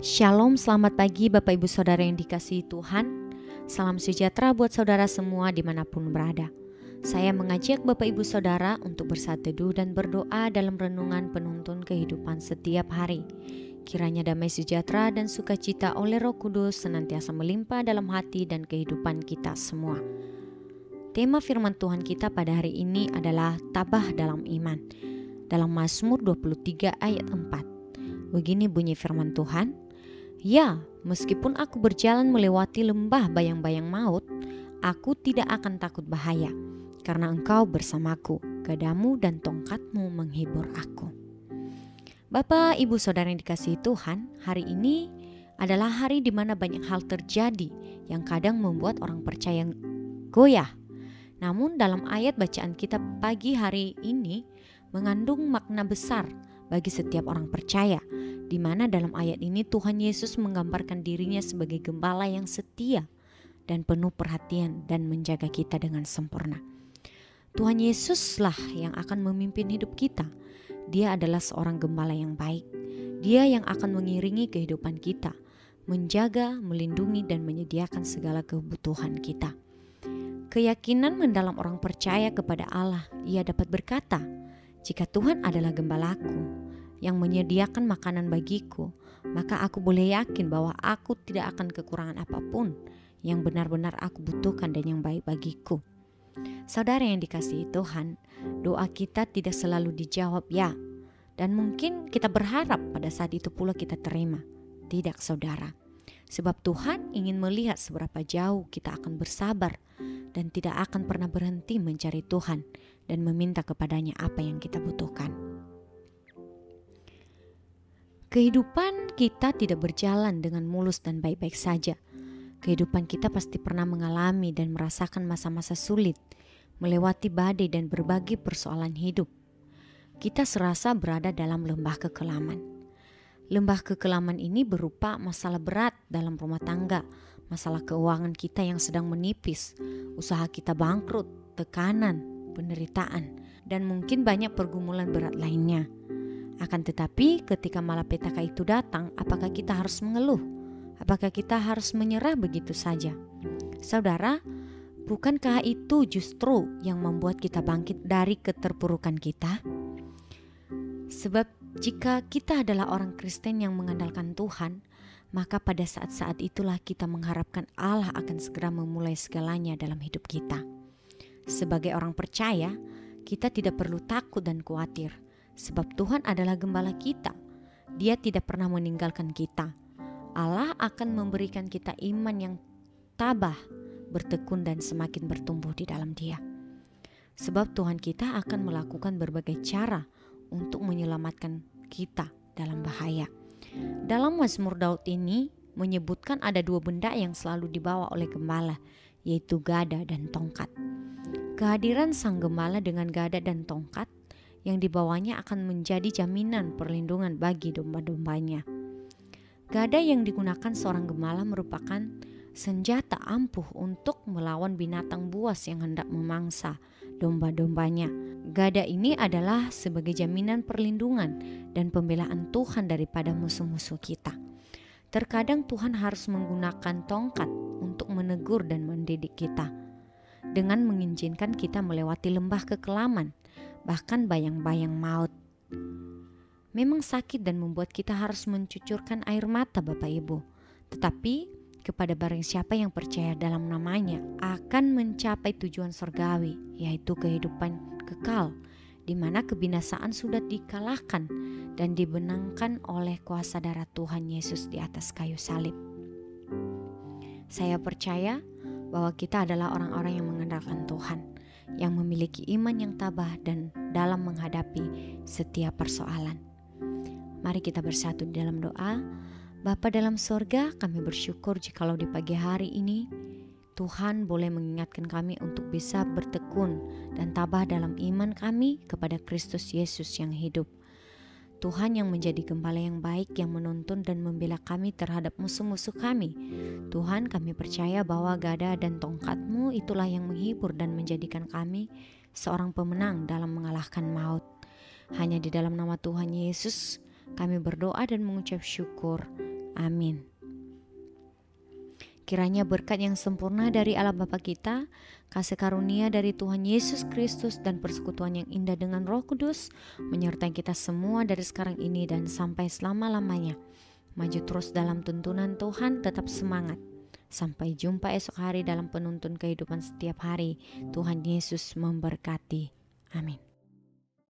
Shalom, selamat pagi Bapak Ibu Saudara yang dikasihi Tuhan. Salam sejahtera buat saudara semua di mana pun berada. Saya mengajak Bapak Ibu Saudara untuk bersatu dan berdoa dalam renungan penuntun kehidupan setiap hari. Kiranya damai sejahtera dan sukacita oleh roh kudus senantiasa melimpah dalam hati dan kehidupan kita semua. Tema firman Tuhan kita pada hari ini adalah tabah dalam iman. Dalam Mazmur 23 ayat 4. Begini bunyi firman Tuhan, Ya, meskipun aku berjalan melewati lembah bayang-bayang maut, aku tidak akan takut bahaya, karena engkau bersamaku, gadamu dan tongkatmu menghibur aku. Bapak, Ibu, Saudara yang dikasihi Tuhan, hari ini adalah hari di mana banyak hal terjadi yang kadang membuat orang percaya goyah. Namun dalam ayat bacaan kita pagi hari ini mengandung makna besar bagi setiap orang percaya, di mana dalam ayat ini Tuhan Yesus menggambarkan dirinya sebagai gembala yang setia dan penuh perhatian dan menjaga kita dengan sempurna. Tuhan Yesuslah yang akan memimpin hidup kita. Dia adalah seorang gembala yang baik. Dia yang akan mengiringi kehidupan kita, menjaga, melindungi, dan menyediakan segala kebutuhan kita. Keyakinan mendalam orang percaya kepada Allah, ia dapat berkata, "Jika Tuhan adalah gembalaku, yang menyediakan makanan bagiku, maka aku boleh yakin bahwa aku tidak akan kekurangan apa pun yang benar-benar aku butuhkan dan yang baik bagiku. Saudara yang dikasihi Tuhan, doa kita tidak selalu dijawab ya, dan mungkin kita berharap pada saat itu pula kita terima. Tidak, saudara, sebab Tuhan ingin melihat seberapa jauh kita akan bersabar dan tidak akan pernah berhenti mencari Tuhan dan meminta kepadanya apa yang kita butuhkan. Kehidupan kita tidak berjalan dengan mulus dan baik-baik saja. Kehidupan kita pasti pernah mengalami dan merasakan masa-masa sulit, melewati badai dan berbagai persoalan hidup. Kita serasa berada dalam lembah kekelaman. Lembah kekelaman ini berupa masalah berat dalam rumah tangga, masalah keuangan kita yang sedang menipis, usaha kita bangkrut, tekanan, penderitaan, dan mungkin banyak pergumulan berat lainnya. Akan tetapi ketika malapetaka itu datang, apakah kita harus mengeluh? Apakah kita harus menyerah begitu saja? Saudara, bukankah itu justru yang membuat kita bangkit dari keterpurukan kita? Sebab jika kita adalah orang Kristen yang mengandalkan Tuhan, maka pada saat-saat itulah kita mengharapkan Allah akan segera memulai segalanya dalam hidup kita. Sebagai orang percaya, kita tidak perlu takut dan khawatir sebab Tuhan adalah gembala kita. Dia tidak pernah meninggalkan kita. Allah akan memberikan kita iman yang tabah, bertekun dan semakin bertumbuh di dalam Dia. Sebab Tuhan kita akan melakukan berbagai cara untuk menyelamatkan kita dalam bahaya. Dalam Mazmur Daud ini menyebutkan ada dua benda yang selalu dibawa oleh gembala, yaitu gada dan tongkat. Kehadiran sang gembala dengan gada dan tongkat yang dibawanya akan menjadi jaminan perlindungan bagi domba-dombanya. Gada yang digunakan seorang gemala merupakan senjata ampuh untuk melawan binatang buas yang hendak memangsa domba-dombanya. Gada ini adalah sebagai jaminan perlindungan dan pembelaan Tuhan daripada musuh-musuh kita. Terkadang Tuhan harus menggunakan tongkat untuk menegur dan mendidik kita dengan mengizinkan kita melewati lembah kekelaman bahkan bayang-bayang maut. Memang sakit dan membuat kita harus mencucurkan air mata Bapak Ibu. Tetapi kepada barang siapa yang percaya dalam namanya akan mencapai tujuan surgawi yaitu kehidupan kekal di mana kebinasaan sudah dikalahkan dan dibenangkan oleh kuasa darah Tuhan Yesus di atas kayu salib. Saya percaya bahwa kita adalah orang-orang yang mengandalkan Tuhan yang memiliki iman yang tabah dan dalam menghadapi setiap persoalan. Mari kita bersatu di dalam doa. Bapa dalam sorga, kami bersyukur jikalau di pagi hari ini Tuhan boleh mengingatkan kami untuk bisa bertekun dan tabah dalam iman kami kepada Kristus Yesus yang hidup. Tuhan yang menjadi gembala yang baik yang menuntun dan membela kami terhadap musuh-musuh kami. Tuhan kami percaya bahwa gada dan tongkatmu itulah yang menghibur dan menjadikan kami seorang pemenang dalam mengalahkan maut. Hanya di dalam nama Tuhan Yesus kami berdoa dan mengucap syukur. Amin. Kiranya berkat yang sempurna dari Allah Bapa kita, kasih karunia dari Tuhan Yesus Kristus dan persekutuan yang indah dengan Roh Kudus menyertai kita semua dari sekarang ini dan sampai selama-lamanya. Maju terus dalam tuntunan Tuhan, tetap semangat. Sampai jumpa esok hari dalam penuntun kehidupan setiap hari. Tuhan Yesus memberkati. Amin.